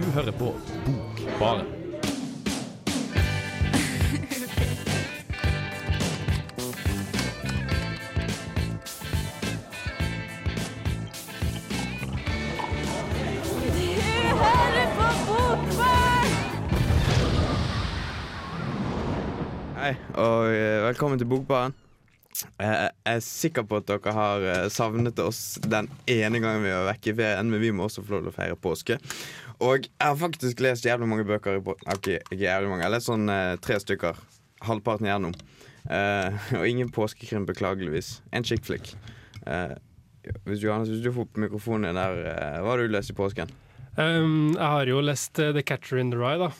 Du hører på Bokbaren. Hei, og eh, velkommen til Bokbaren. Eh, Jeg er sikker på at dere har eh, savnet oss den ene gangen vi var vekke i ferien, men vi må også få lov til å feire påske. Og jeg har faktisk lest jævlig mange bøker i båten. Ok, ikke jævlig mange. Jeg har lest sånn eh, tre stykker. Halvparten igjennom. Eh, og ingen påskekrim, beklageligvis. En chick flick. Eh, hvis, Johannes, hvis du får opp mikrofonen der, eh, hva har du lest i påsken? Um, jeg har jo lest uh, The Catcher in the Rye, da.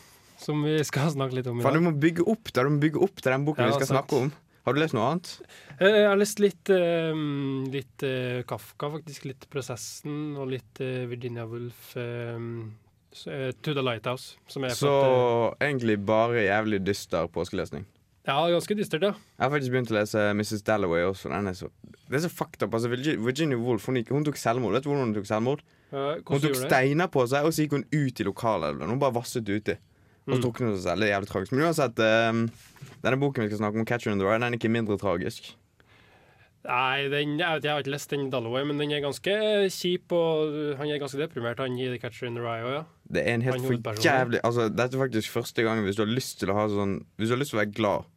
Som vi skal snakke litt om i Faen, du dag. må bygge opp du må bygge opp til den boken Ja, vi skal sant. snakke om. Har du lest noe annet? Eh, Jeg har lest litt, um, litt uh, Kafka, faktisk. Litt Prosessen og litt uh, Virginia Woolf. um, To the Lighthouse. Som Så fått, et, egentlig bare jævlig dyster påskelesning. eh, Ja, ganske dystert, ja. Jeg har faktisk begynt å lese Mrs. Dalloway også. Er så, det er så fucked up. Altså, Virginia Woolf hun, hun tok selvmord. Vet du hvordan hun tok selvmord? Uh, Hun tok steiner på seg, og så gikk hun ut i lokalet. Hun bare vasset uti. Og så Mm. druknet hun seg selv. Det er jævlig tragisk. Men uansett, um, denne boken vi skal snakke om, 'Catcher in the Rye', den er ikke mindre tragisk. Nei, den, jeg, vet, jeg har ikke lest den Dalloway, men den er ganske kjip, og han er ganske deprimert, han i The Catcher in the Rye òg, ja. Det er en helt for jævlig Altså, Dette er faktisk første gang hvis du har lyst til å ha sånn Hvis du har lyst til å være glad,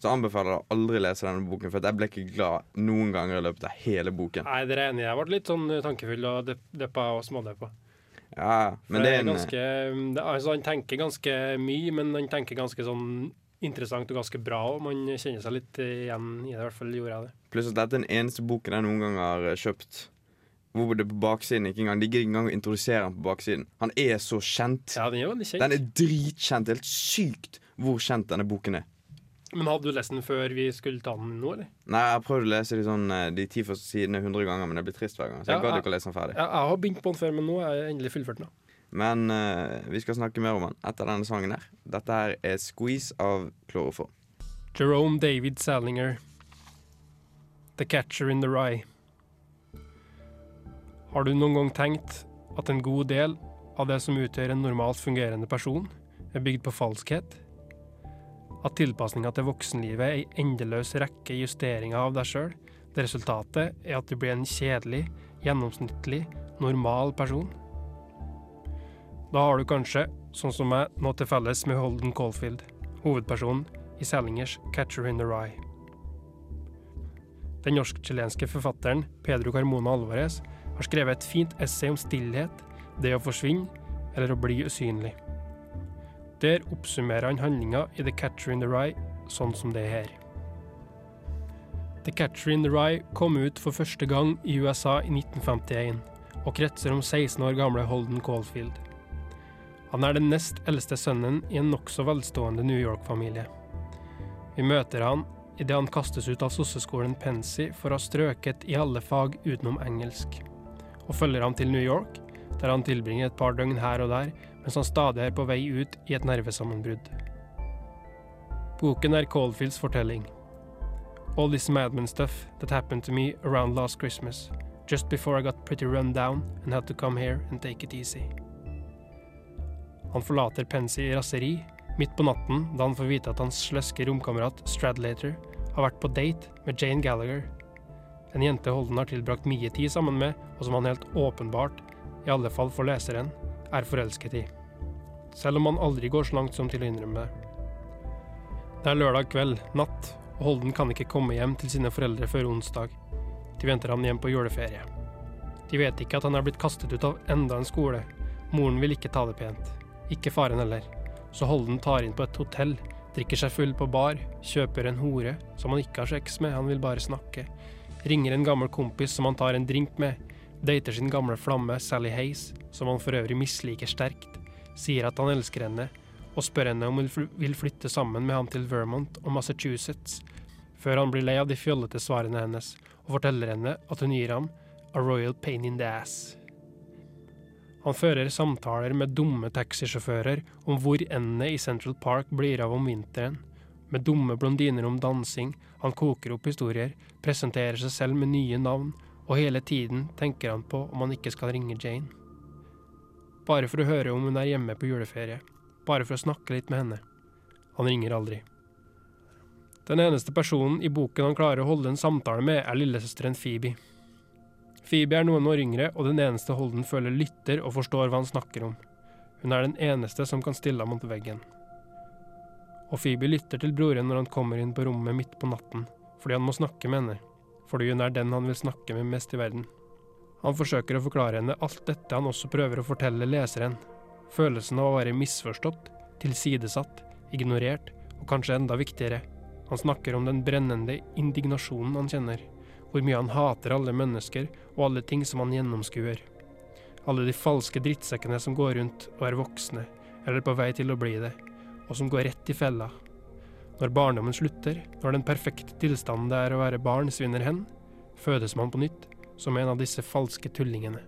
så anbefaler jeg å aldri lese denne boken, for jeg ble ikke glad noen ganger i løpet av hele boken. Nei, dere er jeg enig i. Jeg ble litt sånn tankefull og dep deppa og smådeppa. Ja, men det er en ganske, det, altså, Han tenker ganske mye, men han tenker ganske sånn interessant og ganske bra. Og man kjenner seg litt igjen i det. I hvert fall gjorde jeg det. Pluss at dette er den eneste boken jeg noen gang har eh, kjøpt hvor det på baksiden ikke engang De gidder ikke engang å introdusere han på baksiden. Han er så kjent. Ja, den er veldig kjent. Den er dritkjent. Helt sykt hvor kjent denne boken er. Men hadde du lest den før vi skulle ta den nå, eller? Nei, Jeg har prøvd å lese de, sånn, eh, de ti første sidene 100 ganger, men det blir trist hver gang. Så jeg Ja, gadd ikke å lese den ferdig. Ja, jeg har begynt på den før, men nå er jeg endelig fullført den. Men uh, vi skal snakke mer om den etter denne sangen her. Dette her er 'Squeeze' av Kloroform. Jerome David Salinger. The Catcher in the Rye. Har du noen gang tenkt at en god del av det som utgjør en normalt fungerende person, er bygd på falskhet? At tilpasninga til voksenlivet er ei endeløs rekke justeringer av deg sjøl, der resultatet er at du blir en kjedelig, gjennomsnittlig, normal person? Da har du kanskje, sånn som meg, noe til felles med Holden Caulfield, hovedpersonen i Sellingers 'Catcher in the Rye'. Den norsk-chilenske forfatteren Pedro Carmona Alvarez har skrevet et fint essay om stillhet, det å forsvinne eller å bli usynlig. Der oppsummerer han handlinga i 'The Catcher in the Rye' sånn som det er her. The Catcher in the Rye kom ut for første gang i USA i 1951, og kretser om 16 år gamle Holden Caulfield. Han er den nest eldste sønnen i en nokså velstående New York-familie. Vi møter han idet han kastes ut av sosseskolen Pensy for å ha strøket i alle fag utenom engelsk, og følger ham til New York, der han tilbringer et par døgn her og der mens han stadig er på vei ut i et nervesammenbrudd. Boken er Caulfields fortelling. All this madman stuff that happened to me around last Christmas, just before I got pretty run down and had to come here and take it easy. Han forlater Pensy i raseri midt på natten da han får vite at hans sløske romkamerat Stradlater har vært på date med Jane Gallagher, en jente Holden har tilbrakt mye tid sammen med, og som han helt åpenbart, i alle fall for leseren, er forelsket i. Selv om han aldri går så langt som til å innrømme det. Det er lørdag kveld, natt, og Holden kan ikke komme hjem til sine foreldre før onsdag. De venter han hjem på juleferie. De vet ikke at han er blitt kastet ut av enda en skole. Moren vil ikke ta det pent. Ikke faren heller. Så Holden tar inn på et hotell, drikker seg full på bar, kjøper en hore som han ikke har sex med, han vil bare snakke. Ringer en gammel kompis som han tar en drink med, dater sin gamle flamme Sally Hayes, som han for øvrig misliker sterkt, sier at han elsker henne, og spør henne om hun vil flytte sammen med ham til Vermont og Massachusetts, før han blir lei av de fjollete svarene hennes, og forteller henne at hun gir ham a royal pain in the ass. Han fører samtaler med dumme taxisjåfører om hvor endene i Central Park blir av om vinteren, med dumme blondiner om dansing, han koker opp historier, presenterer seg selv med nye navn, og hele tiden tenker han på om han ikke skal ringe Jane. bare for å høre om hun er hjemme på juleferie, bare for å snakke litt med henne. Han ringer aldri. Den eneste personen i boken han klarer å holde en samtale med, er lillesøsteren Phoebe. Phoebe er noen år yngre, og den eneste Holden føler lytter og forstår hva han snakker om. Hun er den eneste som kan stille ham mot veggen. Og Phoebe lytter til broren når han kommer inn på rommet midt på natten, fordi han må snakke med henne, fordi hun er den han vil snakke med mest i verden. Han forsøker å forklare henne alt dette han også prøver å fortelle leseren. Følelsen av å være misforstått, tilsidesatt, ignorert, og kanskje enda viktigere, han snakker om den brennende indignasjonen han kjenner, hvor mye han hater alle mennesker og alle ting som han gjennomskuer. Alle de falske drittsekkene som går rundt og er voksne, eller på vei til å bli det, og som går rett i fella. Når barndommen slutter, når den perfekte tilstanden det er å være barn, svinner hen, fødes man på nytt som en av disse falske tullingene.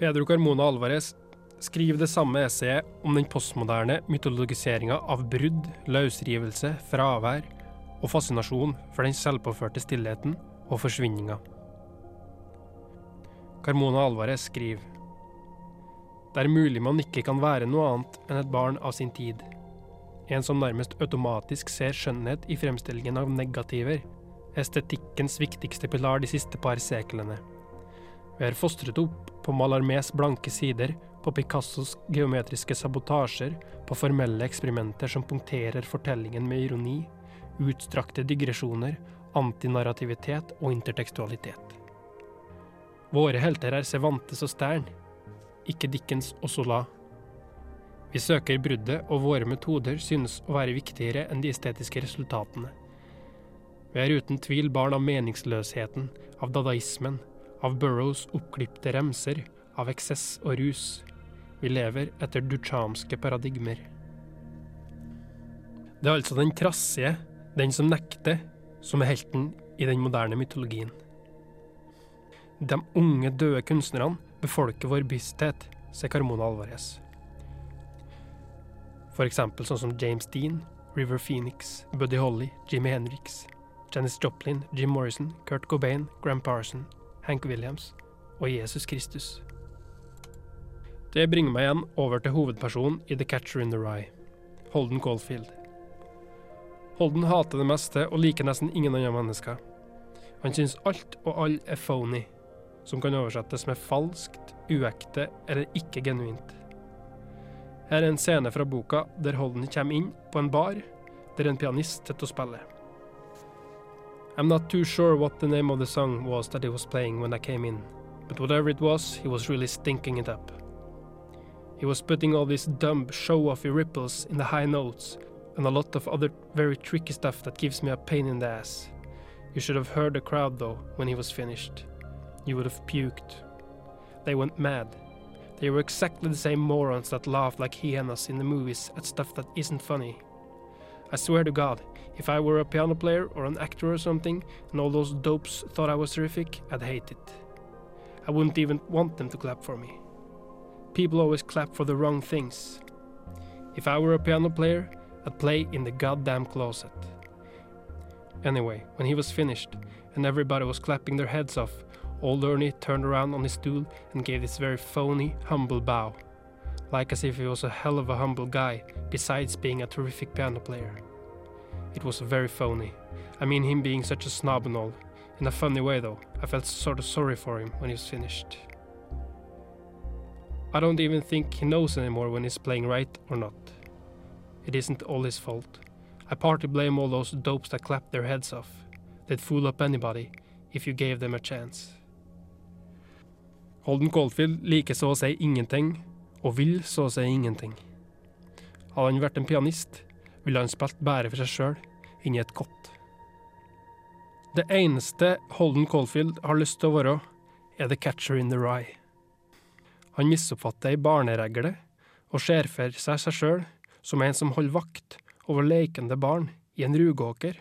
Pedro Carmona Alvarez skriver det samme essayet om den postmoderne mytologiseringa av brudd, løsrivelse, fravær og fascinasjon for den selvpåførte stillheten og forsvinninga. Carmona Alvarez skriver Det er mulig man ikke kan være noe annet enn et barn av sin tid. En som nærmest automatisk ser skjønnhet i fremstillingen av negativer, estetikkens viktigste pilar de siste par seklene. Vi er fostret opp på Malarmés blanke sider på Picassos geometriske sabotasjer, på formelle eksperimenter som punkterer fortellingen med ironi, utstrakte digresjoner, antinarrativitet og intertekstualitet. Våre helter er Cervantes og Stern, ikke Dickens og Sola. Vi søker bruddet, og våre metoder synes å være viktigere enn de estetiske resultatene. Vi er uten tvil barn av meningsløsheten, av dadaismen, av Burrows oppklipte remser, av eksess og rus. Vi lever etter duchamske paradigmer. Det er altså den trassige, den som nekter, som er helten i den moderne mytologien. De unge, døde kunstnerne befolker vår bevissthet, sier Carmona Alvarez. For eksempel sånn som James Dean, River Phoenix, Buddy Holly, Jimmy Henriks, Janis Joplin, Jim Morrison, Kurt Cobain, Gram Parson, Hank Williams og Jesus Kristus. Det bringer meg igjen over til hovedpersonen i The Catcher in the Rye, Holden Caulfield. Holden hater det meste og liker nesten ingen andre mennesker. Han syns alt og alle er phony, som kan oversettes med falskt, uekte eller ikke genuint. Her er en scene fra boka der Holden kommer inn på en bar der en pianist sitter og spiller. I'm not too sure what the name of the song was that he was playing when I came in, but whatever it was, he was really stinking it up. He was putting all these dumb, show-offy ripples in the high notes, and a lot of other very tricky stuff that gives me a pain in the ass. You should have heard the crowd though when he was finished. You would have puked. They went mad. They were exactly the same morons that laugh like hyenas in the movies at stuff that isn't funny. I swear to God, if I were a piano player or an actor or something, and all those dopes thought I was terrific, I'd hate it. I wouldn't even want them to clap for me. People always clap for the wrong things. If I were a piano player, I'd play in the goddamn closet. Anyway, when he was finished, and everybody was clapping their heads off, old Ernie turned around on his stool and gave this very phony, humble bow. Like as if he was a hell of a humble guy, besides being a terrific piano player. It was very phony. I mean him being such a snob and all. In a funny way though, I felt sort of sorry for him when he was finished. I don't even think he knows anymore when he's playing right or not. It isn't all his fault. I partly blame all those dopes that clap their heads off. They'd fool up anybody if you gave them a chance. Holden Caulfield liker så å si ingenting, og vil så å si ingenting. Hadde han vært en pianist, ville han spilt bare for seg sjøl, inni et kott. Det eneste Holden Caulfield har lyst til å være, er the catcher in the rye. Han misoppfatter ei barneregle og ser for seg seg sjøl som en som holder vakt over lekende barn i en rugåker.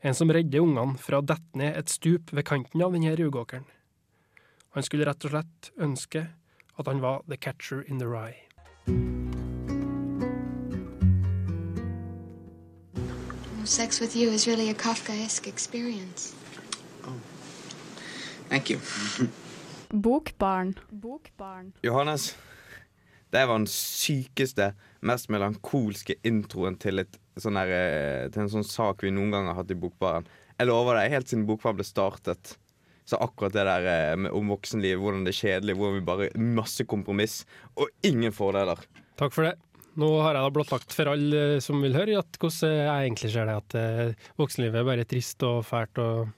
En som redder ungene fra å dette ned et stup ved kanten av denne rugåkeren. Han skulle rett og slett ønske at han var the catcher in the rye. Sex with you is really a Kafkaesque experience. Thank you. Bokbarn. Bokbarn. Johannes, det var den sykeste, mest melankolske introen til, et, sånn der, eh, til en sånn sak vi noen gang har hatt i Bokbaren. Jeg lover deg, helt siden Bokbaren ble startet, så akkurat det der eh, med, om voksenliv, hvordan det er kjedelig, hvordan vi bare Masse kompromiss og ingen fordeler. Takk for det. Nå har jeg da blottlagt for alle som vil høre, at hvordan jeg egentlig ser det. At eh, voksenlivet er bare trist og fælt og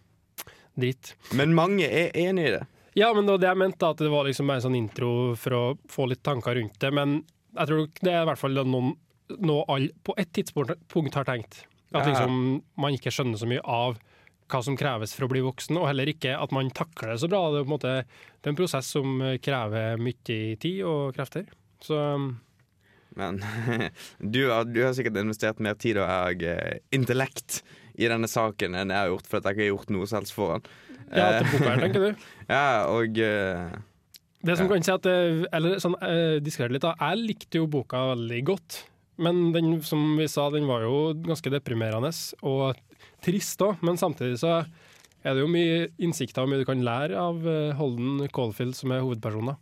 dritt. Men mange er enig i det. Ja, men det var det jeg mente, at det var liksom bare en sånn intro for å få litt tanker rundt det. Men jeg tror det er i hvert fall noen, noe alle på et tidspunkt har tenkt. At liksom man ikke skjønner så mye av hva som kreves for å bli voksen, og heller ikke at man takler det så bra. Det er på en måte det er en prosess som krever mye tid og krefter. Så Men du har, du har sikkert investert mer tid og jeg, eh, intellekt i denne saken enn jeg har gjort, for at jeg ikke har gjort noe selv foran. ja, til boka her, tenker du. Ja, og Uh, Det som Ja. kan si at Eller sånn eh, litt, da. Jeg likte jo boka veldig godt. Men den, som vi sa, den var jo ganske deprimerende og trist òg. Men samtidig så er det jo mye innsikter og mye du kan lære av eh, Holden Caulfield, som er hovedpersonen.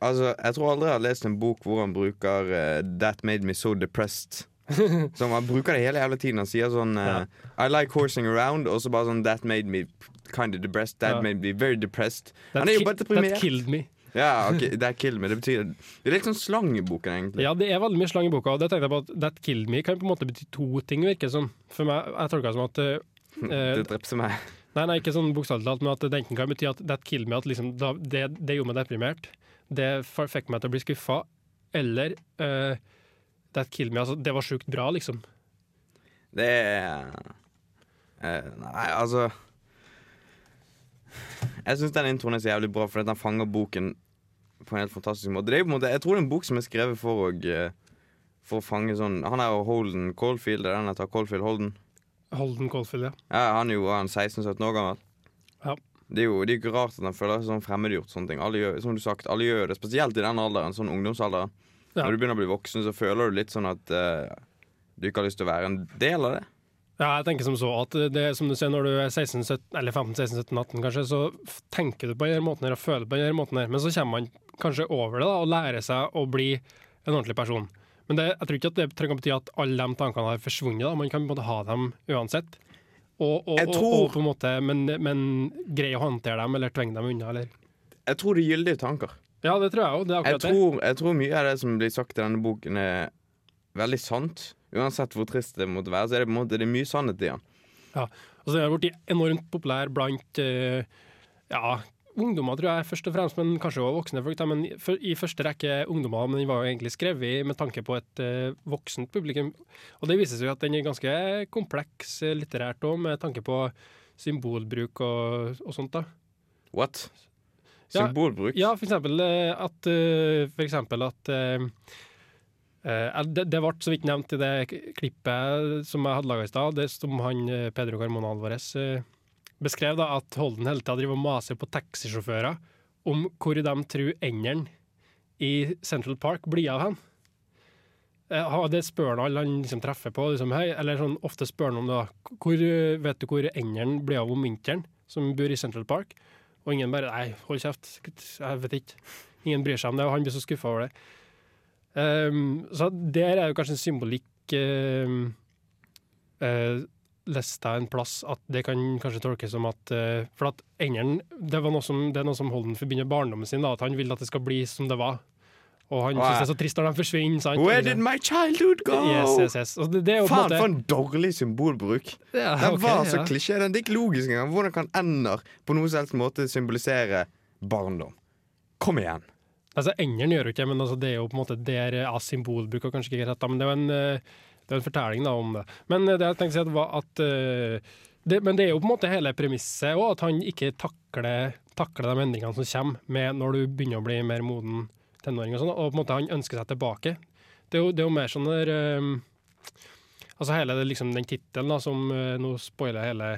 altså, jeg tror aldri jeg har lest en bok hvor han bruker uh, 'That made me so depressed'. Så Han bruker det hele jævla tiden. Han sier sånn eh, 'I like horsing around', og så bare sånn 'That made me kind of depressed'. That Ja. made me very depressed. That Han er jo bare deprimert. That killed me. Ja, ok, that killed me. Det betyr Det er litt sånn slang i boken, egentlig. Ja, det er veldig mye slang i boka, og det tenkte jeg på at That killed me kan på en måte bety to ting, virker det som. For meg, jeg tolka det som at eh, Det drepte meg. Nei, nei, ikke sånn bokstavelig talt, men at det enten kan bety at that killed me, at liksom, da, det, det gjorde meg deprimert. Det fikk meg til å bli skuffa. Eller eh, that killed me, altså det var sjukt bra, liksom. Det er eh, Nei, altså Jeg syns den introen er så jævlig bra, fordi den fanger boken på en helt fantastisk måte. Det er på en måte Jeg tror det er en bok som er skrevet for å eh, For å fange sånn Han er jo Holden Caulfield, det er den heter Caulfield Holden. Holden Caulfield, ja. Ja, han er jo 16-17 år gammel. Ja. Det er jo det er ikke rart at han føler seg sånn fremmedgjort. Sånne ting Alle gjør, som du sagt, alle gjør det, spesielt i den alderen, sånn ungdomsalderen. Ja. Når du begynner å bli voksen, så føler du litt sånn at uh, du ikke har lyst til å være en del av det. Ja, jeg tenker som så at det som du ser når du er 16, 17, eller 15, 16, 17, 18 kanskje, så tenker du på denne måten her og føler på denne måten her, men så kommer man kanskje over det da, og lærer seg å bli en ordentlig person. Men det, jeg tror ikke at det trenger å bety at alle de tankene har forsvunnet, da. man kan på en måte ha dem uansett. Og, og, tror- og på en måte, men, men greie å håndtere dem, eller tvinge dem unna, eller Jeg tror det er gyldige tanker. Ja, det tror jeg òg. Jeg tror, jeg tror mye av det som blir sagt i denne boken, er veldig sant. Uansett hvor trist det måtte være, så er det, på en måte, det er mye sannhet i den. Og så den det blitt enormt populær blant uh, ja, ungdommer, tror jeg, først og fremst, men kanskje også voksne folk. Men i første rekke ungdommer, men den var jo egentlig skrevet med tanke på et uh, voksent publikum. Og det viser seg jo at den er ganske kompleks eh, litterært òg, med tanke på symbolbruk og, og sånt. da. What? Symbolbruk? Ja, for eksempel at, uh, for eksempel at eh, det, det ble så vidt nevnt i det klippet som jeg hadde laga i stad, som han eh, Pedro Carmona Alvarez eh, beskrev, da, at Holden hele tida driver og maser på taxisjåfører om hvor de tror enderen i Central Park blir av hen. Eh, Det spør han alle han liksom treffer på. Liksom, hei, eller sånn, ofte spør han om da, Hvor, eh, vet du hvor enderen blir av om vinteren, som bor i Central Park? Og ingen bare Nei, hold kjeft. Jeg vet ikke. Ingen bryr seg om det, og han blir så skuffa over det. Ehm, så der er jo kanskje en symbolikk uh, lest jeg en plass at det kan kanskje tolkes som at uh, For at engelen det, var noe som, det er noe som Holden forbinder barndommen sin, da, at han vil at det skal bli som det var. Og han Wow. syns det er så trist når de forsvinner. sant? Where did my childhood go? Yes, yes, yes. Det, det er jo på en Faen, måte for en dårlig symbolbruk. ja, Den okay, var så ja. klisjé. Den er ikke logisk engang. Hvordan kan ender på noen som helst måte symbolisere barndom? Kom igjen. Altså, Enderen gjør jo ikke men altså, det er jo på en måte der ja, symbolbruk og kanskje ikke rett, da, men det er jo en, eh, en fortelling da, om det. Men eh, det jeg tenkte å si var at eh, det, Men det er jo på en måte hele premisset òg, at han ikke takler, takler de endringene som kommer med når du begynner å bli mer moden tenåring, og sånn, og på en måte han ønsker seg tilbake. Det er jo, det er jo mer sånn der eh, Altså hele liksom, den tittelen som uh, nå spoiler hele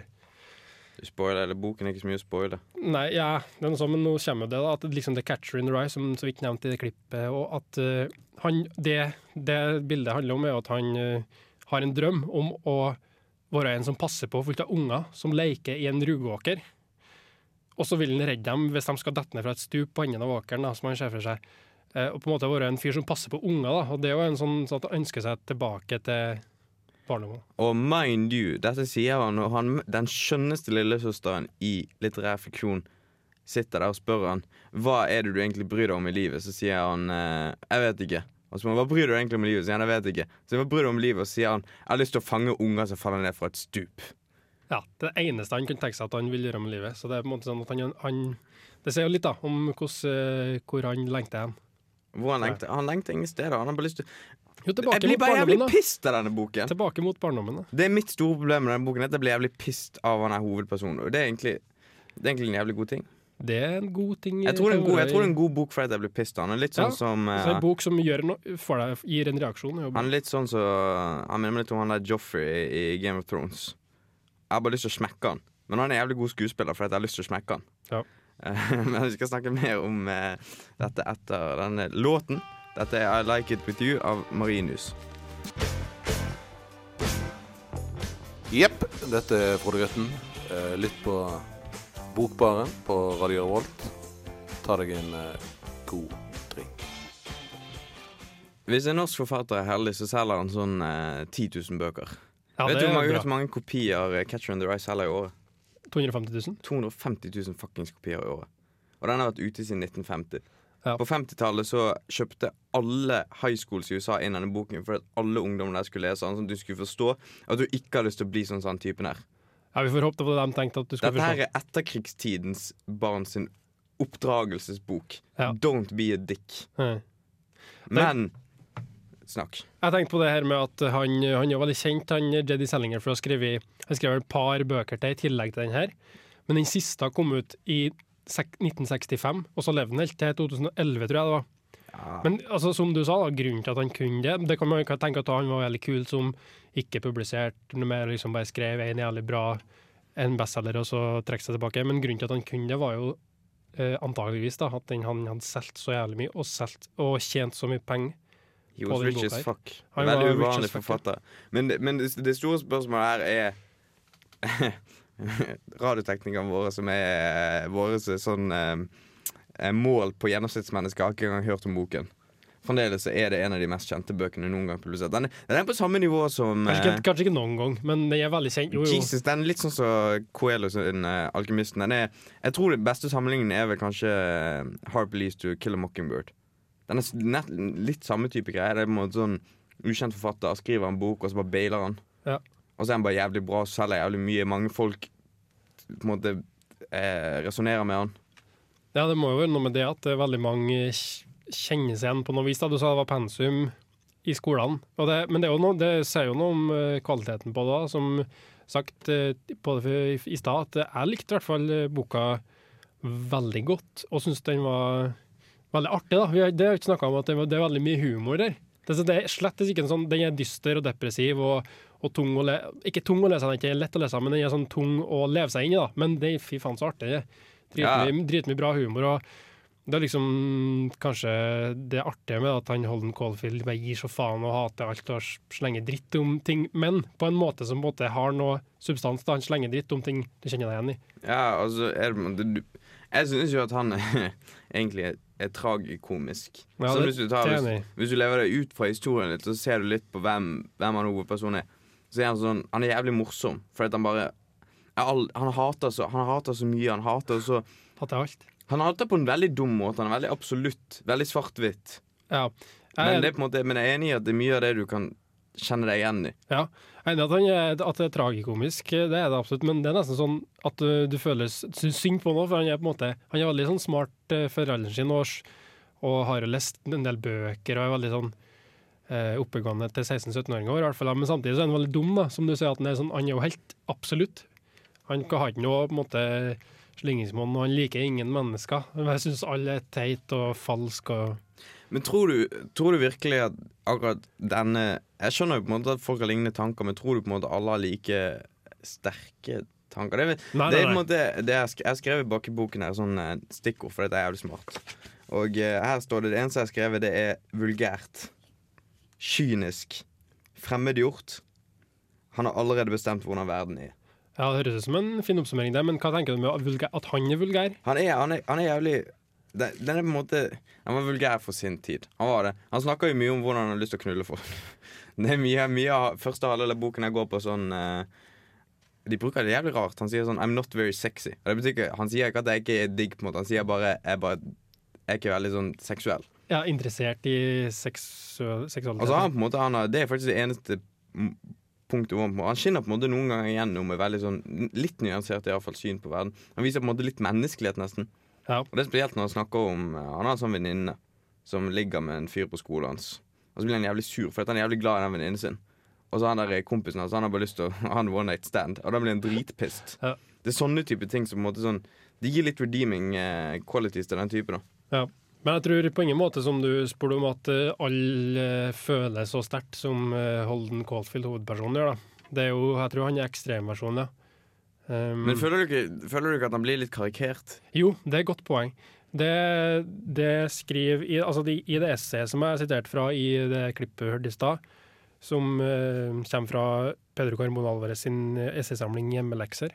Spoiler, eller Boken er ikke så mye å spoile. Nei, ja, det er noe sånn, men nå kommer det, da, at liksom The Catcher in the Rye, som så vidt nevnt i det klippet, og at uh, han, det, det bildet handler om, er at han uh, har en drøm om å være en som passer på fullt av unger som leker i en rugåker. og så vil han redde dem hvis de skal dette ned fra et stup på enden av åkeren, da, som han ser for seg. Uh, og på en måte være en fyr som passer på unger, da. Og det er jo en sånn, sånn at han ønsker seg tilbake til barndommen. Og mind you, dette sier han og han, den skjønneste lillesøsteren i litterær fiksjon sitter der og spør han hva er det du egentlig bryr deg om i livet. Så sier han eh, jeg vet ikke. Og så spør han, hva bryr du egentlig om i livet? Så sier han jeg vet ikke. Så hva bryr du om livet? Og sier han jeg har lyst til å fange unger som faller ned fra et stup. Ja, det eneste han kunne tenke seg at han vil gjøre med livet. Så det er på en måte sånn at han, han Det sier jo litt da om hvordan, eh, hvor han lengter hen. Han lengter, han lengter ingen steder. Han har bare lyst til Jo, tilbake Jeg blir mot bare jævlig barndommen, da. pissed av denne boken. Tilbake mot barndommen, da. Det er mitt store problem med denne boken. At jeg blir jævlig pissed av han er hovedpersonen. Og det er egentlig det er egentlig en jævlig god ting. Det er en god ting. Jeg tror det er en god, jeg tror det er en god bok fordi jeg blir pissed av han. er Litt sånn Ja, som Så en eh, bok som gjør noe, for deg, gir en reaksjon. er jo bra. Han er litt sånn så Han minner meg litt om han der Joffrey i, i Game of Thrones. Jeg har bare lyst til å smekke han. Men han er en jævlig god skuespiller fordi jeg har lyst til å smekke han. Ja. Eh, Men vi skal snakke mer om eh, dette etter denne låten. Dette er I Like It With You av Marinus. Jepp, dette er Frode Grøtten. Eh, Lytt på Bokbaren på Radio Revolt. Ta deg en eh, god drink. Hvis en norsk forfatter er heldig, så selger han sånn eh, 10 000 bøker. Ja, vet du hvor mange, mange kopier eh, Catcher in the Rye selger i året? 250 000? 250 000 fuckings kopier i året. Og den har vært ute siden 1950. Ja. På 50-tallet så kjøpte alle high schools i USA inn denne boken for at alle ungdommene der skulle lese den, sånn at du skulle forstå at du ikke har lyst til å bli sånn sånn typen her. Ja, Vi får håpe det var det de tenkte at du skulle Dette her er etterkrigstidens barn sin oppdragelsesbok. Ja. Don't be a dick. Ja. Men snakk. Jeg tenkte på det her med at han, han er veldig kjent, han Jedi Sellinger, for å ha skrevet Han skrev et par bøker til i tillegg til den her. Men den siste kom ut i 1965, og så levde han helt til 2011, tror jeg det var. Men altså, som du sa, da, grunnen til at han kunne det Det kan man jo ikke tenke at han var veldig kul som ikke publiserte noe mer, liksom bare skrev en jævlig bra en bestselger og så trekke seg tilbake. Men grunnen til at han kunne det, var jo eh, antageligvis da, at den, han hadde solgt så jævlig mye og, selt, og tjent så mye penger. He was rich as fuck. Han Veldig uvanlig ja. forfatter. Men, men det, det store spørsmålet her er Radioteknikerne våre som er eh, våre sånn eh, eh, mål på gjennomsnittsmennesker, har ikke engang hørt om boken. Fremdeles så er det en av de mest kjente bøkene noen gang publisert. Den den er på samme nivå som Kanskje, eh, ikke, kanskje ikke noen gang, men den er veldig kjent. Jo, jo. Jesus, den er litt sånn som Coelho sin uh, Alkymisten. Er, jeg tror det beste sammenligningen er vel kanskje Harp Lees to Kill a Mockingbird. Den er nett, litt samme type greie. Det er på en måte sånn ukjent forfatter skriver en bok, og så bare bailer han. Ja. Og så er han bare jævlig bra, selger jævlig mye. Mange folk på en måte eh, resonnerer med han. Ja, det må jo være noe med det at det veldig mange kjenner seg igjen på noe vis. da. Du sa det var pensum i skolene. Det, men det, noe, det sier jo noe om eh, kvaliteten på det. Som sagt eh, i, stad, at jeg likte i hvert fall eh, boka veldig godt, og syns den var veldig artig. da. Det har ikke snakka om, at det, var, det er veldig mye humor der. Det, det er slett ikke en sånn, Den er dyster og depressiv og, og tung å lese Ikke tung å lese, den er ikke lett å lese, men den er sånn tung å leve seg inn i. da. Men det er fy faen så artig. er. Dritmye dritmye bra humor. og det er liksom kanskje det artige med at han Holden Caulfield bare gir så faen og hater alt og slenger dritt om ting, men på en måte som måte har noe substans. da Han slenger dritt om ting du kjenner deg igjen i. Ja, altså er du, Jeg synes jo at han egentlig er, er tragikomisk. Ja, så hvis du, tar, hvis, hvis du lever deg ut fra historien litt, så ser du litt på hvem, hvem han hovedpersonen er. Så er han sånn Han er jævlig morsom, fordi han bare all, han, hater så, han hater så mye. Han hater så Hater alt. Han hater på en veldig dum måte. Han er veldig absolutt. Veldig svart-hvitt. Ja. Men, det er på en måte, men jeg er enig i at det er mye av det du kan kjenne deg igjen i. ja. at, han at det er tragikomisk, det er det absolutt, men det er nesten sånn at uh, du føler synd på noe, for han er på en måte Han er veldig sånn smart uh, for alderen sin og, og har lest en del bøker og er veldig sånn oppegående til 16-17-åringer, i hvert fall. Men samtidig så er han veldig dum, da, som du sier. at Han er, sånn, han er jo helt absolutt. Han har ikke noe på en måte slingringsmonn, og han liker ingen mennesker. Jeg syns alle er teit og falsk og Men tror du, tror du virkelig at akkurat denne Jeg skjønner jo på en måte at folk har lignende tanker, men tror du på en måte alle har like sterke tanker? Det, nei, Nei, det er på en måte det jeg, har skrevet bak i boken her sånn eh, stikkord, for dette er jævlig smart. Og eh, her står det det eneste jeg har skrevet, det er vulgært. Kynisk. Fremmedgjort. Han har allerede bestemt hvordan verden er. Ja, Det høres ut som en fin oppsummering, det, men hva tenker du med at han er vulgær? Han er, han er, han er jævlig den, den er på en måte Han var vulgær for sin tid. Han var det Han snakker jo mye om hvordan han har lyst til å knulle folk. Det er mye, mye av første halvdel av boken jeg går på sånn uh, De bruker det jævlig rart. Han sier sånn 'I'm not very sexy'. Og det betyr ikke, Han sier ikke at jeg ikke er digg, på en måte Han sier bare 'jeg bare, jeg er ikke veldig sånn seksuell'. Ja, Interessert i seksu seksualitet? Altså han på en måte han har, Det er faktisk det eneste punktet hvor han, han skinner på en måte noen ganger igjennom med veldig sånn litt nyansert i hvert fall syn på verden. Han viser på en måte litt menneskelighet, nesten. Ja. Og det er spesielt når han snakker om eh, Han har en sånn venninne som ligger med en fyr på skolen hans. Og så blir han jævlig sur, for han er jævlig glad i den venninnen sin. Og så har han der kompisen hans Han har bare lyst til å ha en one night stand, og da blir han dritpissed. Ja. Det er sånne type ting som på en måte sånn Det gir litt redeeming eh, qualities til den type, da. Ja. Men jeg tror på ingen måte som du spurte om at eh, alle eh, føler så sterkt som eh, Holden Caulfield, hovedpersonen, gjør. da. Det er jo, Jeg tror han er ekstremversjonen, ja. Um, Men føler du, ikke, føler du ikke at han blir litt karikert? Jo, det er et godt poeng. Det, det skriver i, altså de, I det essayet som jeg har sitert fra i det klippet vi hørte i stad, som uh, kommer fra Pedro Carmona Alvarez sin essaysamling 'Hjemmelekser',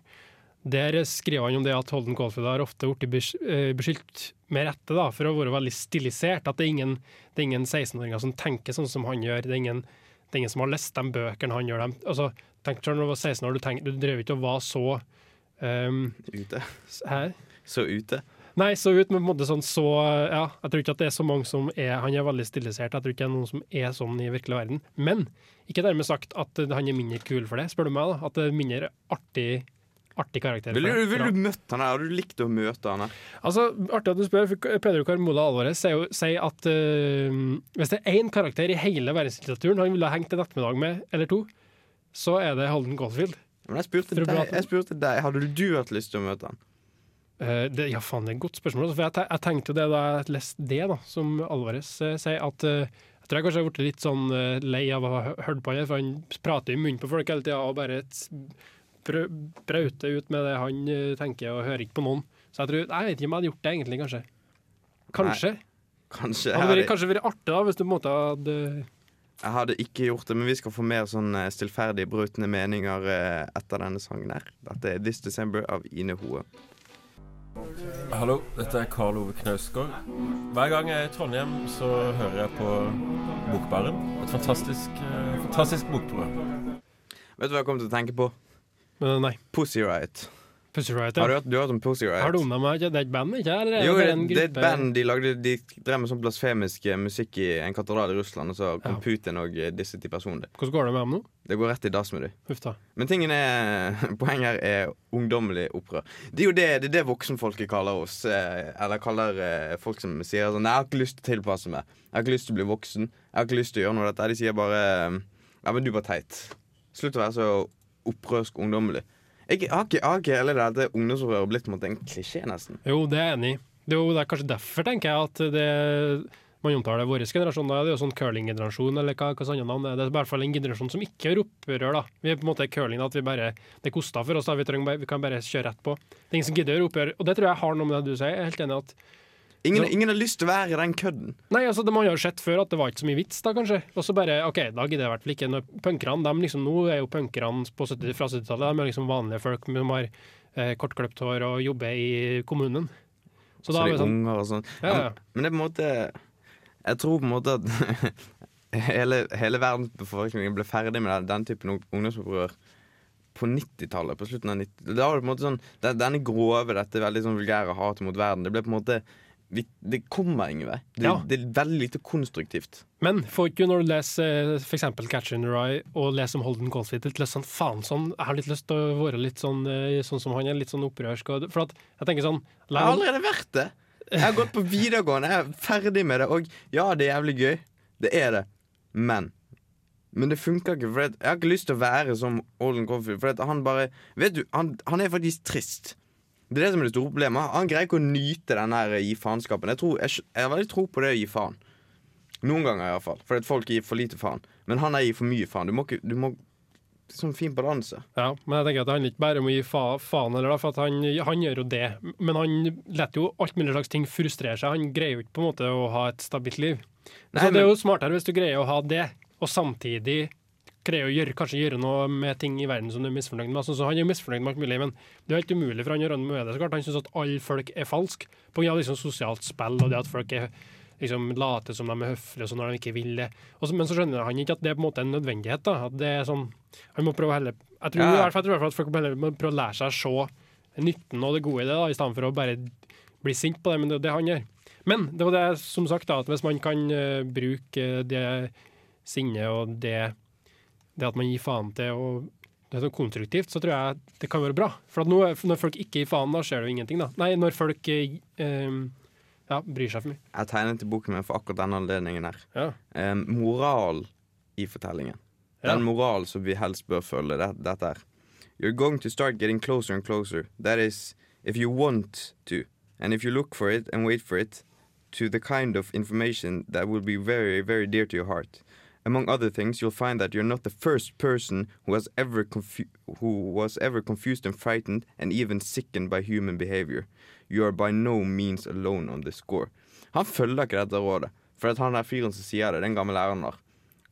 der skriver han om det at Holden Caulfield har ofte blitt eh, beskyldt med rette da, for å være veldig stilisert. At det er ingen, er ingen 16-åringer som tenker sånn som han gjør. Det er ingen, det er ingen som har lest de bøkene han gjør. Dem. Altså, tenk når du var 16 år, du, tenk, du drev ikke og var så um, Ute. Her? Så ute. Nei, så ut men på en måte sånn så Ja, jeg tror ikke at det er så mange som er Han er veldig stilisert. Jeg tror ikke det er noen som er sånn i virkelig verden. Men ikke dermed sagt at han er mindre kul for det, spør du meg. da At det er mindre artig, artig karakter. Ville du, vil du møtt han her? Har du likt å møte han her? Altså, Artig at du spør, for Pedro Carmola Alvarez sier sier at uh, hvis det er én karakter i hele verdenslitteraturen han ville ha hengt en ettermiddag med, eller to, så er det Holden Goldfield. Men jeg spurte, deg, jeg spurte deg Hadde du hatt lyst til å møte han? Uh, det, ja, faen, det er et godt spørsmål. altså, For jeg, jeg tenkte det da jeg leste det, da, som Alvarez uh, sier, at uh, jeg tror jeg kanskje har blitt litt sånn lei av å ha hørt på han, for han prater i munnen på folk hele tida og bare brauter ut med det han tenker, og hører ikke på noen. Så jeg tror, jeg vet ikke om jeg hadde gjort det egentlig, kanskje. Kanskje. Kanskje. Det hadde, kanskje vært artig da, hvis du på en måte hadde jeg hadde ikke gjort det, men vi skal få mer sånn stillferdige, stillferdig brutne meninger eh, etter denne sangen her. Dette er This December av Ine Hoe. Hallo, dette er Karl Ove Knausgård. Hver gang jeg er i Trondheim, så hører jeg på Bokbaren. Et fantastisk, eh, fantastisk bokprogram. Vet du hva jeg kom til å tenke på? Men nei. Pussy Riot. Pussy Riot, Har du hørt, du har hørt om Pussy Riot? Har du om meg? Det er et band, ikke? Eller er Jo, det det, det er et band de lagde De drev med sånn blasfemisk eh, musikk i en katedral i Russland, og så kom Ja. Putin og disse disset de personlig. Hvordan går det med dem nå? Det går rett i dass med dem. Men tingen er Poenget her er ungdommelig opprør. Det er jo det, det, er det voksenfolket kaller oss. eh, Eller kaller eh, folk som sier sånn 'Jeg har ikke lyst til å tilpasse meg. Jeg har ikke lyst til å bli voksen. Jeg har ikke lyst til å gjøre noe av dette.' De sier bare eh, 'Ja, men du var teit'. Slutt å være så opprørsk ungdommelig. Jeg har ikke, jeg har ikke hele det ungdomsopprøret blitt en klisjé, nesten. Jo, det er jeg enig i. Det er det kanskje derfor, tenker jeg, at det man omtaler vår generasjon. Da er jo sånn curlinggenerasjon, eller hva, hva sånne navn er. Det er i hvert fall en generasjon som ikke er opprør, da. Vi er på en måte curling, at vi bare Det koster for oss, da. Vi, trenger, vi kan bare kjøre rett på. Det er ingen som gidder å gjøre opprør. Og det tror jeg har noe med det du sier. Jeg er helt enig i at Ingen, ingen har lyst til å være i den kødden. Nei, altså, det må jo ha sett før at det var ikke så mye vits, da, kanskje. Og så bare OK, da gidder jeg i hvert fall ikke. Punkerne, liksom, Nå er jo punkerne på 70, fra 70-tallet de er liksom vanlige folk som har eh, kortklipt hår og jobber i kommunen. Så Så da er de vi sånn unger og sånn. ja, ja. Men det er på en måte Jeg tror på en måte at hele, hele verdens befolkning ble ferdig med den, den typen ungdomsopprør på 90-tallet. På slutten av 90 Da var det på en måte sånn den- Denne grove, dette veldig sånn vulgære hatet mot verden, det ble på en måte vi, Det kommer ingen vei. Det, Ja. det er veldig lite konstruktivt. Men får ikke når du leser f.eks. 'Catcher in the Rye' og leser om Holden Caulfield litt lyst sånn faen sånn, Jeg har litt lyst til å være litt sånn, eh, sånn som han er, litt sånn opprørsk. Og, for at jeg tenker sånn Jeg har allerede vært det. Jeg har gått på videregående, jeg er ferdig med det. Og ja, det er jævlig gøy. Det er det. Men Men det funker ikke. For jeg har ikke lyst til å være som Olden Goldfield For han bare Vet du, han, han er faktisk trist. Det er det som er det store problemet. Han greier ikke å nyte den her gi faenskapen. Jeg, tror- jeg, jeg har veldig tro på det å gi faen. Noen ganger, iallfall. Fordi at folk gir for lite faen. Men han gir for mye faen. Du må ikke Du må Sånn fin balanse. Ja, men jeg tenker at det handler ikke bare om å gi fa faen, eller for han, han gjør jo det. Men han lar jo alt mulig slags ting frustrere seg. Han greier jo ikke på en måte å ha et stabilt liv. Nei, så det er jo smartere hvis du greier å ha det, og samtidig greier å gjøre, kanskje gjøre noe med ting i verden som du er misfornøyd med. Altså, så han er jo misfornøyd med alt mulig, men det er helt umulig for han å gjøre noe med det. så klart. Han syns at alle folk er falske pga. Liksom sosialt spill og det at folk er liksom later som de er høflige sånn når de ikke vil det. Også, men så skjønner han ikke at det er på en måte en nødvendighet. da, at det er sånn, Han må prøve heller, jeg tror, Ja. i hvert fall, jeg tror i hvert fall at folk heller må prøve å lære seg å se nytten og det gode i det, da, i stedet for å bare bli sint på det. Men det er det han gjør. Men det var det som sagt da, at hvis man kan uh, bruke det sinnet og det, det at man gir faen til og det er sånn konstruktivt, så tror jeg det kan være bra. For nå, når folk ikke gir faen, da skjer det jo ingenting. da. Nei, når folk eh, eh, ja, bryr seg for mye. Jeg tegnet i boken min for akkurat denne anledningen her. Ja. Eh, moral i fortellingen. Ja. Den moral som vi helst bør følge, det, dette er You're going to start getting closer and closer. That is, if you want to, and if you look for it and wait for it, to the kind of information that will be very, very dear to your heart. Among other things, you'll find that you're not the first person who has ever who was ever confused and frightened and even sickened by human behavior. You are by no means alone on this score. Han følger ikke dette rådet, for han der fyren som sier det, den gamle læreren der.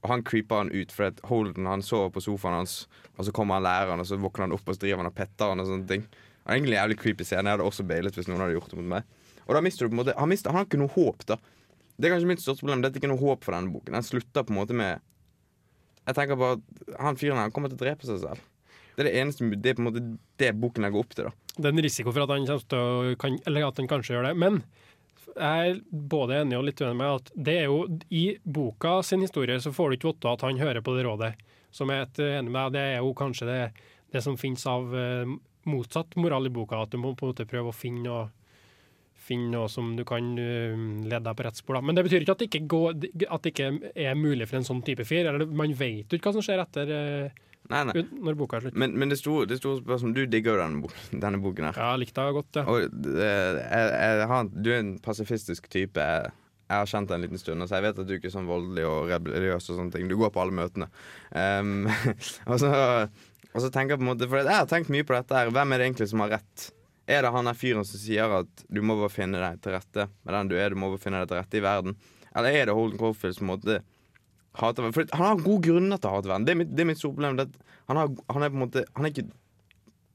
Og han creeper han ut, for Holden han sover på sofaen hans, og så kommer han læreren, og så våkner han opp og så driver han og petter han og sånne ting. Det er egentlig en jævlig creepy scene. Jeg hadde også bailet hvis noen hadde gjort det mot meg. Og da mister du på en måte Han, mister, han har ikke noe håp, da. Det er kanskje mitt største problem. Det er ikke noe håp for denne boken. Den slutter på en måte med Jeg tenker på at han fyren her kommer til å drepe seg selv. Det er det eneste Det er på en måte det boken legger opp til, da. Det er en risiko for at han kommer til å kan, Eller at han kanskje gjør det. Men jeg er både enig og litt uenig med at det er jo i boka sin historie så får du ikke vite at han hører på det rådet. Som jeg er enig med, det er jo kanskje det, det som finnes av eh, motsatt moral i boka. At du må på en måte prøve å finne noe, finne noe som du kan eh, lede deg på rett spor. Da. Men det betyr ikke at det ikke, går, at det ikke er mulig for en sånn type fyr. Eller man vet jo ikke hva som skjer etter eh, Nei, nei. når boka er slutt. Men, men det store, sto spørsmålet Du digger jo denne, denne boken her. Ja, likte jeg godt, ja. Og jeg, jeg, jeg du er en pasifistisk type. Jeg, jeg har kjent deg en liten stund, så jeg vet at du ikke er sånn voldelig og rebelliøs. og sånne ting Du går på alle møtene. Um, og, så, og så tenker jeg på en måte For jeg har tenkt mye på dette her. Hvem er det egentlig som har rett? Er det han der fyren som sier at du må bare finne deg til rette med den du er, du må bare finne deg til rette i verden? Eller er det Holden Caulfield som måtte hater verden? For han har gode grunner til å hate verden. Det er mitt, det er mitt store problem. Det at han, har, han er på en måte Han er ikke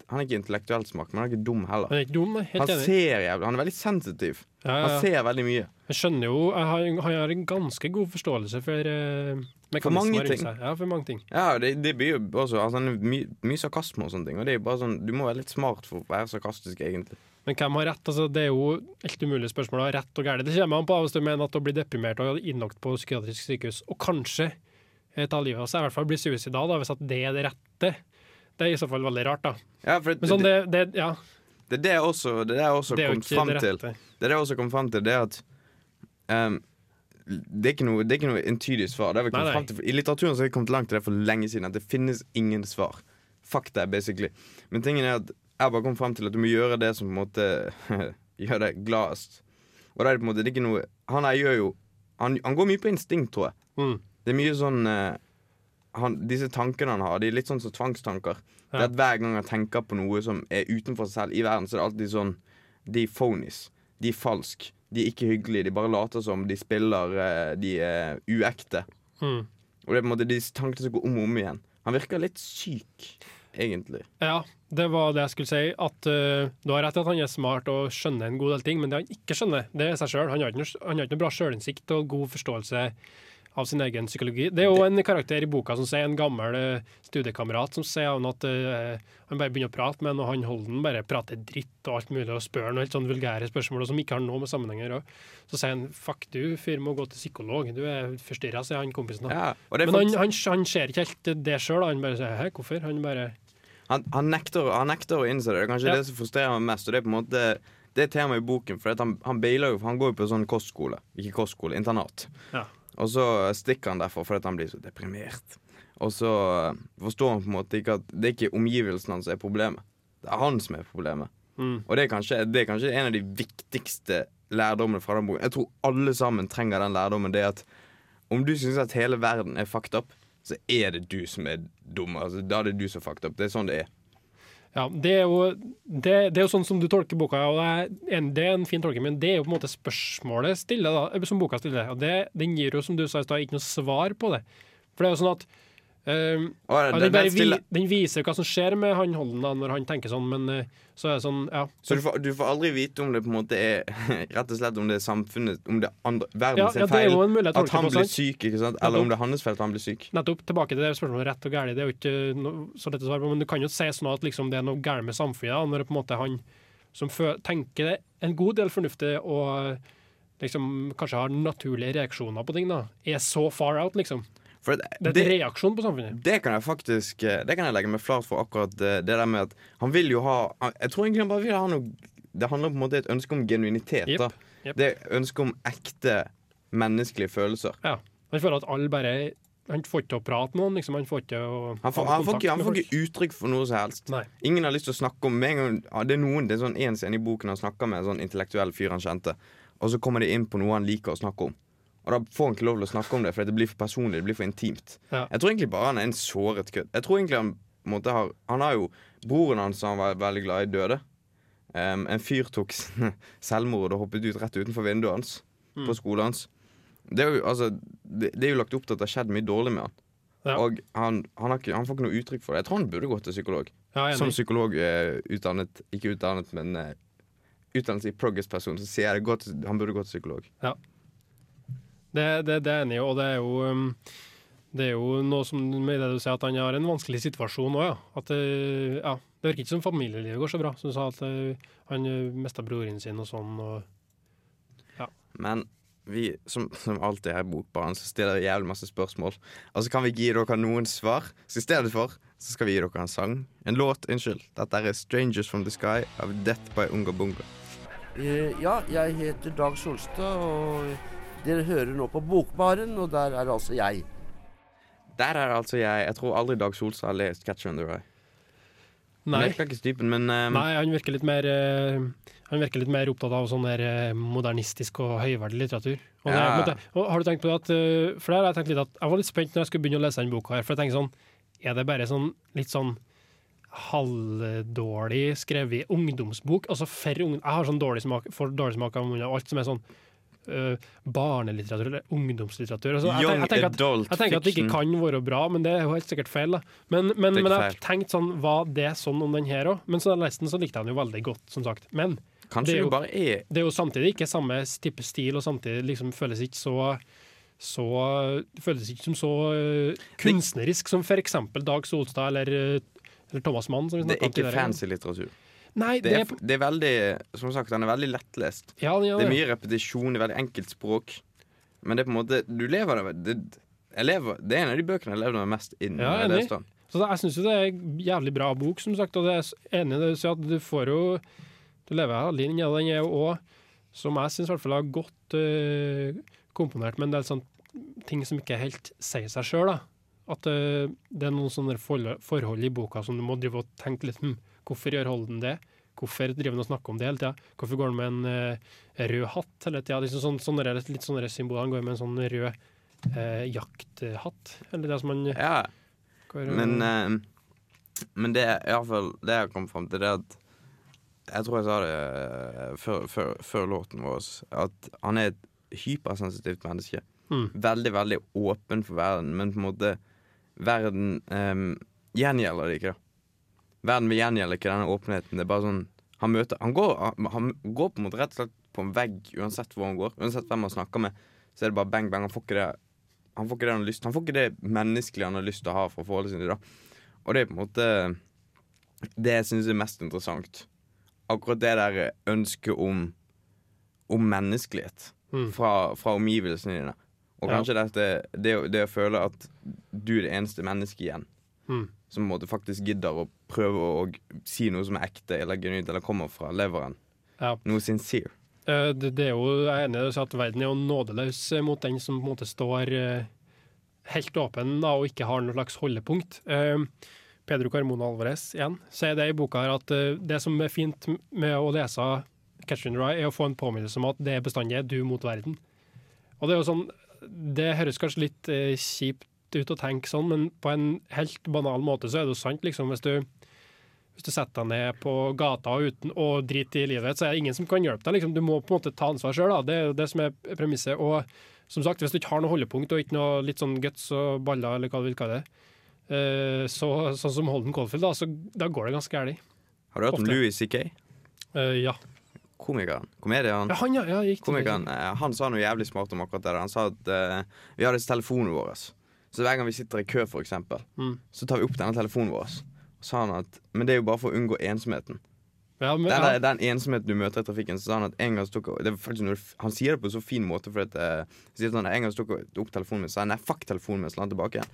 han er ikke intellektuelt smart, men han er ikke dum heller. Han er ikke dum. Helt Han enig. ser jævlig Han er veldig sensitiv. Ja, ja, Han ser veldig mye. Jeg skjønner jo Jeg har, han har en ganske god forståelse for uh, For mange ting. Ja, for mange ting. Ja, det, det blir jo også altså, er mye, sarkasme og sånne ting. Og det er jo bare sånn Du må være litt smart for å være sarkastisk, egentlig. Men hvem har rett? Altså, det er jo helt umulig spørsmål. å ha Rett og galt. Det kommer an på hvis du mener at å bli deprimert og innlagt på psykiatrisk sykehus, og kanskje eh, ta livet av seg, i hvert fall bli suicidal, da, hvis at det er det rette. Det er i så fall veldig rart, da. Ja, for Men sånn, det, det, ja, det, er det jeg også Det jeg også det kom fram til. Det er det jeg også kom fram til, det er at um, det, er ikke noe, det er ikke noe entydig svar. Nei, nei. til. I litteraturen så har vi kommet langt til det for lenge siden. At det finnes ingen svar. Fakta basically. Men tingen er at jeg bare kommet frem til at du må gjøre det som på en måte gjør deg gladest. Og da er det på en måte det er ikke noe Han her gjør jo Han, han går mye på instinkt, tror jeg. Mm. Det er mye sånn eh, han, Disse tankene han har, de er litt sånn som tvangstanker. Det er at Hver gang han tenker på noe som er utenfor seg selv i verden, så er det alltid sånn De er phonies. De er falske. De er ikke hyggelige. De bare later som de spiller eh, De er uekte. Mm. Og det er på en måte de tankene som går om og om igjen. Han virker litt syk, egentlig. Ja, det var det jeg skulle si. At uh, Du har rett i at han er smart og skjønner en god del ting, men det han ikke skjønner, det er seg sjøl. Han han har ikke noe bra sjølinnsikt og god forståelse av sin egen psykologi. Det er jo en karakter i boka som sier en gammel eh, studiekamerat som sier han at eh, han bare begynner å prate med han, og han Holden bare prater dritt og alt mulig og spør noe helt sånn vulgære spørsmål og som ikke har noe med sammenheng å gjøre. Så sier han 'fuck du, fyr må gå til psykolog', du er forstyrra, sier han kompisen. Ja, Men han, han, han ser ikke helt det sjøl. Han bare sier 'hæ, hvorfor?' Han bare han, han, nekter, han nekter å innse det. Det er kanskje Ja. det som frustrerer meg mest. Og det er på en måte Det er tema i boken. For at han, han bailer jo, for han går jo på sånn kostskole. Ikke kostskole, internat. Ja. Og så stikker han derfor fordi han blir så deprimert. Og så eh, forstår han på en måte ikke at det er ikke omgivelsene hans som er problemet. Det er han som er problemet. mm. Og det er kanskje, det er kanskje en av de viktigste lærdommene fra den boken. Jeg tror alle sammen trenger den lærdommen. Det at om du syns at hele verden er fucked up, så er det du som er dum. Altså, da er det du som er fucked up. Det er sånn det er. Ja, det er, jo, det, det er jo sånn som du tolker boka, og det er en, det er en fin tolking, men det er jo på en måte spørsmålet stille, da, eh, som boka stiller. Og den gir jo, som du sa i stad, ikke noe svar på det. For det er jo sånn at Um, Og den, den, vi, den viser hva som skjer med han Holden da, når han tenker sånn, men eh, så er det sånn, ja. så du får, du får aldri vite om det på en måte er Rett og slett om det er samfunnet Om det er andre, verden Ja, ja, er feil. mulighet At han blir syk, ikke sant? Eller om det er hans feil at han blir syk. Nettopp tilbake til det spørsmålet rett og galt. Det er jo ikke no, så lett å svare på, men du kan jo si sånn at liksom, det er noe galt med samfunnet. Da, når det på en måte han som tenker en god del fornuftig og liksom kanskje har naturlige reaksjoner på ting, da, er så far out, liksom. For Det er det, en reaksjon på samfunnet. det kan jeg faktisk eh, Det kan jeg legge meg flat for akkurat eh, det der med at han vil jo ha Jeg tror egentlig han bare vil ha noe Det handler på en måte om et ønske om genuinitet. Yep, da Yep. Det er ønske om ekte menneskelige følelser. Ja. Han føler at alle bare Han får ikke til å prate med noen, liksom. Han får ikke å Han får, han får, han får ikke uttrykk for noe som helst. Nei. Ingen har lyst til å snakke om gang, Det er noen, det er sånn en scene i boken han snakker med en sånn intellektuell fyr han kjente, og så kommer de inn på noe han liker å snakke om. Og da får han ikke lov til å snakke om det, for det blir for personlig. Det blir for intimt. Ja. Jeg tror egentlig bare han er en såret kødd. Jeg tror egentlig han måtte ha har Han har jo Broren hans som han var veldig glad i, døde. Um, en fyr tok selvmord og hoppet ut rett utenfor vinduet hans Mm. på skolen hans. Det er jo, altså, det, det er jo lagt opp til at det har skjedd mye dårlig med han. Ja. Og han, han, har ikke, han får ikke noe uttrykk for det. Jeg tror han burde gått til psykolog. Ja, Som psykolog uh, utdannet, ikke utdannet, men uh, utdannet i progress-person, så sier jeg det godt, han burde gått til psykolog. Det, det, det er enig i, og det er jo um, det er jo noe som med det du sier, at han har en vanskelig situasjon òg, ja. At, eh, ja. Det virker ikke som familielivet går så bra. Som du sa, at eh, han uh, mista broren sin og sånn. Og, Men vi, som, som alltid her i Bokbaren, så stiller vi jævlig masse spørsmål. Og så kan vi gi dere noen svar. Så i stedet for så skal vi gi dere en sang. En låt, unnskyld. Dette er 'Strangers From The Sky' av Death by Unga Bunga. Eh, ja, jeg heter Dag Solstad, og dere hører nå på Bokbaren, og der er altså jeg. Der er altså jeg. Jeg tror aldri Dag Solstad har lest 'Catcher in the Rye'. nei, virker ikke typen, men um, nei, han virker litt mer uh, Han virker litt mer opptatt av sånn der eh, modernistisk og høyverdig litteratur. Og, Ja. måte- og har du tenkt på det at uh, For der har jeg tenkt litt at Jeg var litt spent når jeg skulle begynne å lese den boka her, for jeg tenker sånn Er det bare sånn litt sånn halvdårlig skrevet ungdomsbok? Altså for ung, Jeg har sånn dårlig smak, for dårlig smak av munnen og alt som er sånn barnelitteratur eller ungdomslitteratur. Altså, jeg, jeg, tenker at, jeg tenker at det ikke kan være bra, men det er jo helt sikkert feil. da Men, men, men jeg har tenkt sånn Var det sånn om den her òg? Men så den, så likte jeg den jo veldig godt, som sagt. Men det er jo- er det er jo samtidig ikke samme type stil, og samtidig liksom føles ikke så så det føles ikke som så eh, kunstnerisk som eksempel Dag Solstad eller, eh, eller Thomas Mann. Det er ikke fancy litteratur. Nei, Det det er, er, det er veldig Som sagt, han er veldig lettlest. ja, ja, Det er mye repetisjon, det er veldig enkelt språk. Men det er på en måte Du lever det, det lever, Det er en av de bøkene jeg levde meg mest inn. Ja, jeg leste den. Så da, jeg syns jo det er en jævlig bra bok, som sagt. Og det er enig i det du sier, at du får jo Du lever inn i. Den er jo òg, som jeg syns i hvert fall har godt øh, komponert med en del sånne ting som ikke helt sier seg sjøl. At øh, det er noen sånne forhold, forhold i boka som du må drive og tenke litt hm, Hvorfor gjør Holden det? Hvorfor driver han og snakker om det hele tida? Hvorfor går han med en uh, rød hatt hele tida? Liksom sånn, sånne, litt sånne symboler. Han går med en sånn rød uh, jakthatt, eller det som han Ja, går, men uh, Men det er iallfall det jeg kom fram til, det at Jeg tror jeg sa det før, før, før låten vår, at han er et hypersensitivt menneske. Mm. Veldig, veldig åpen for verden, men på en måte Verden um, gjengjelder det ikke, da. Verden vil gjengjelde ikke denne åpenheten. Det er bare sånn Han møter Han går, han, han går på en måte rett og slett på en vegg uansett hvor han går. Uansett hvem han snakker med, så er det bare bang, bang. Han får ikke det Han får ikke det han har lyst Han får ikke det menneskelige han har lyst til å ha for forholdet sitt. da Og det er på en måte det jeg syns er mest interessant. Akkurat det der ønsket om Om menneskelighet Mm. fra, fra omgivelsene dine. Og Ja. kanskje dette, det, det å føle at du er det eneste mennesket igjen Mm. Som måte faktisk gidder å prøve å, si noe som er ekte eller genuint, eller kommer fra leveren. Ja. Noe sincere. Eh, Det, det er jo, jeg er enig i at verden er jo nådeløs eh, mot den som på en måte står eh, helt åpen da, og ikke har noe slags holdepunkt. Pedro Carmona Alvarez igjen sier det i boka her at det som er fint med å lese Catch in the Rye, er å få en påminnelse om at det bestandig er du mot verden. Og det er jo sånn Det høres kanskje litt eh, kjipt ut å tenke sånn, men på en helt banal måte så er det jo sant, liksom. Hvis du hvis du setter deg ned på gata uten å drite i livet, så er det ingen som kan hjelpe deg. Liksom. Du må på en måte ta ansvar sjøl. Det er jo det som er premisset. Og som sagt, hvis du ikke har noe holdepunkt og ikke noe litt sånn guts og baller, eller hva du vil kalle det, eh, så, sånn som Holden Caulfield, da, så da går det ganske galt. Har du hørt om. Louis C.K.? Uh, ja. Komikeren. komedien, ja, han, ja. ja eh, han sa noe jævlig smart om akkurat det. Han sa at uh, vi har disse telefonene våre. Så hver gang vi sitter i kø, eksempel, Mm. så tar vi opp denne telefonen vår. Og sa han at Men det er jo bare for å unngå ensomheten. Ja, men, Den, ja. der, den ensomheten du møter i trafikken, så sa han at en gang tok noe, Han sier det på en så fin måte, for at, uh, sier sånn, en gang tok opp telefonen min, så sa han nei, fuck telefonen min, så la han tilbake.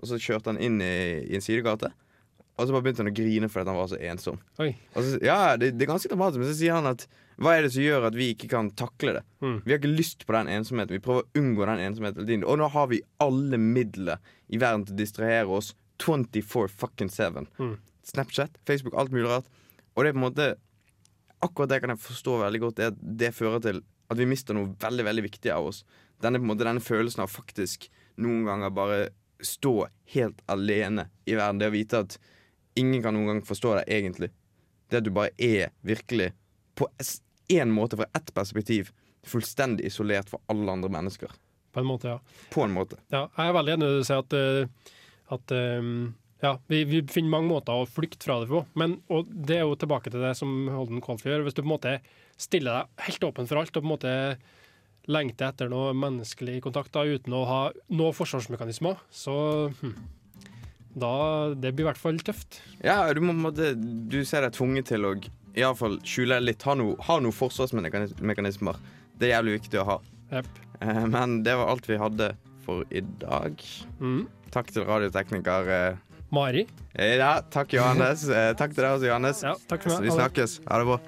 Og så kjørte han inn i, i en sidegate, og så bare begynte han å grine fordi han var så ensom. Så, ja, det, det er ganske dramatisk, men så sier han at hva er det som gjør at vi ikke kan takle det? Mm. Vi har ikke lyst på den ensomheten. Vi prøver å unngå den ensomheten. Og nå har vi alle midler i verden til å distrahere oss 24 fucking 7. Mm. Snapchat, Facebook, alt mulig rart. Og det er på en måte Akkurat det kan jeg forstå veldig godt. Det, at det fører til at vi mister noe veldig veldig viktig av oss. Denne, på en måte, denne følelsen av faktisk noen ganger bare stå helt alene i verden. Det å vite at ingen kan noen gang forstå deg egentlig. Det at du bare er virkelig på én måte, fra ett perspektiv, fullstendig isolert fra alle andre mennesker. På en måte, ja. På en måte. ja. Jeg er veldig enig i det du sier, at, eh, at eh, ja, vi, vi finner mange måter å flykte fra det på. Men, og det er jo tilbake til det som Holden Caulfield gjør. Hvis du på en måte stiller deg helt åpen for alt og på en måte lengter etter noe menneskelig kontakt da, uten å ha noen forsvarsmekanismer, så hm, da, Det blir i hvert fall tøft. Ja, du må Du ser deg tvunget til å iallfall skjule litt. Ha noen noe forsvarsmekanismer. Det er jævlig viktig å ha. Yep. Eh, Men det var alt vi hadde for i dag. Mm. Takk til radiotekniker eh, Mari. Ja, takk Johannes. Eh, Takk til deg også, Johannes. Ja, takk for meg. Vi snakkes. Ha det bra.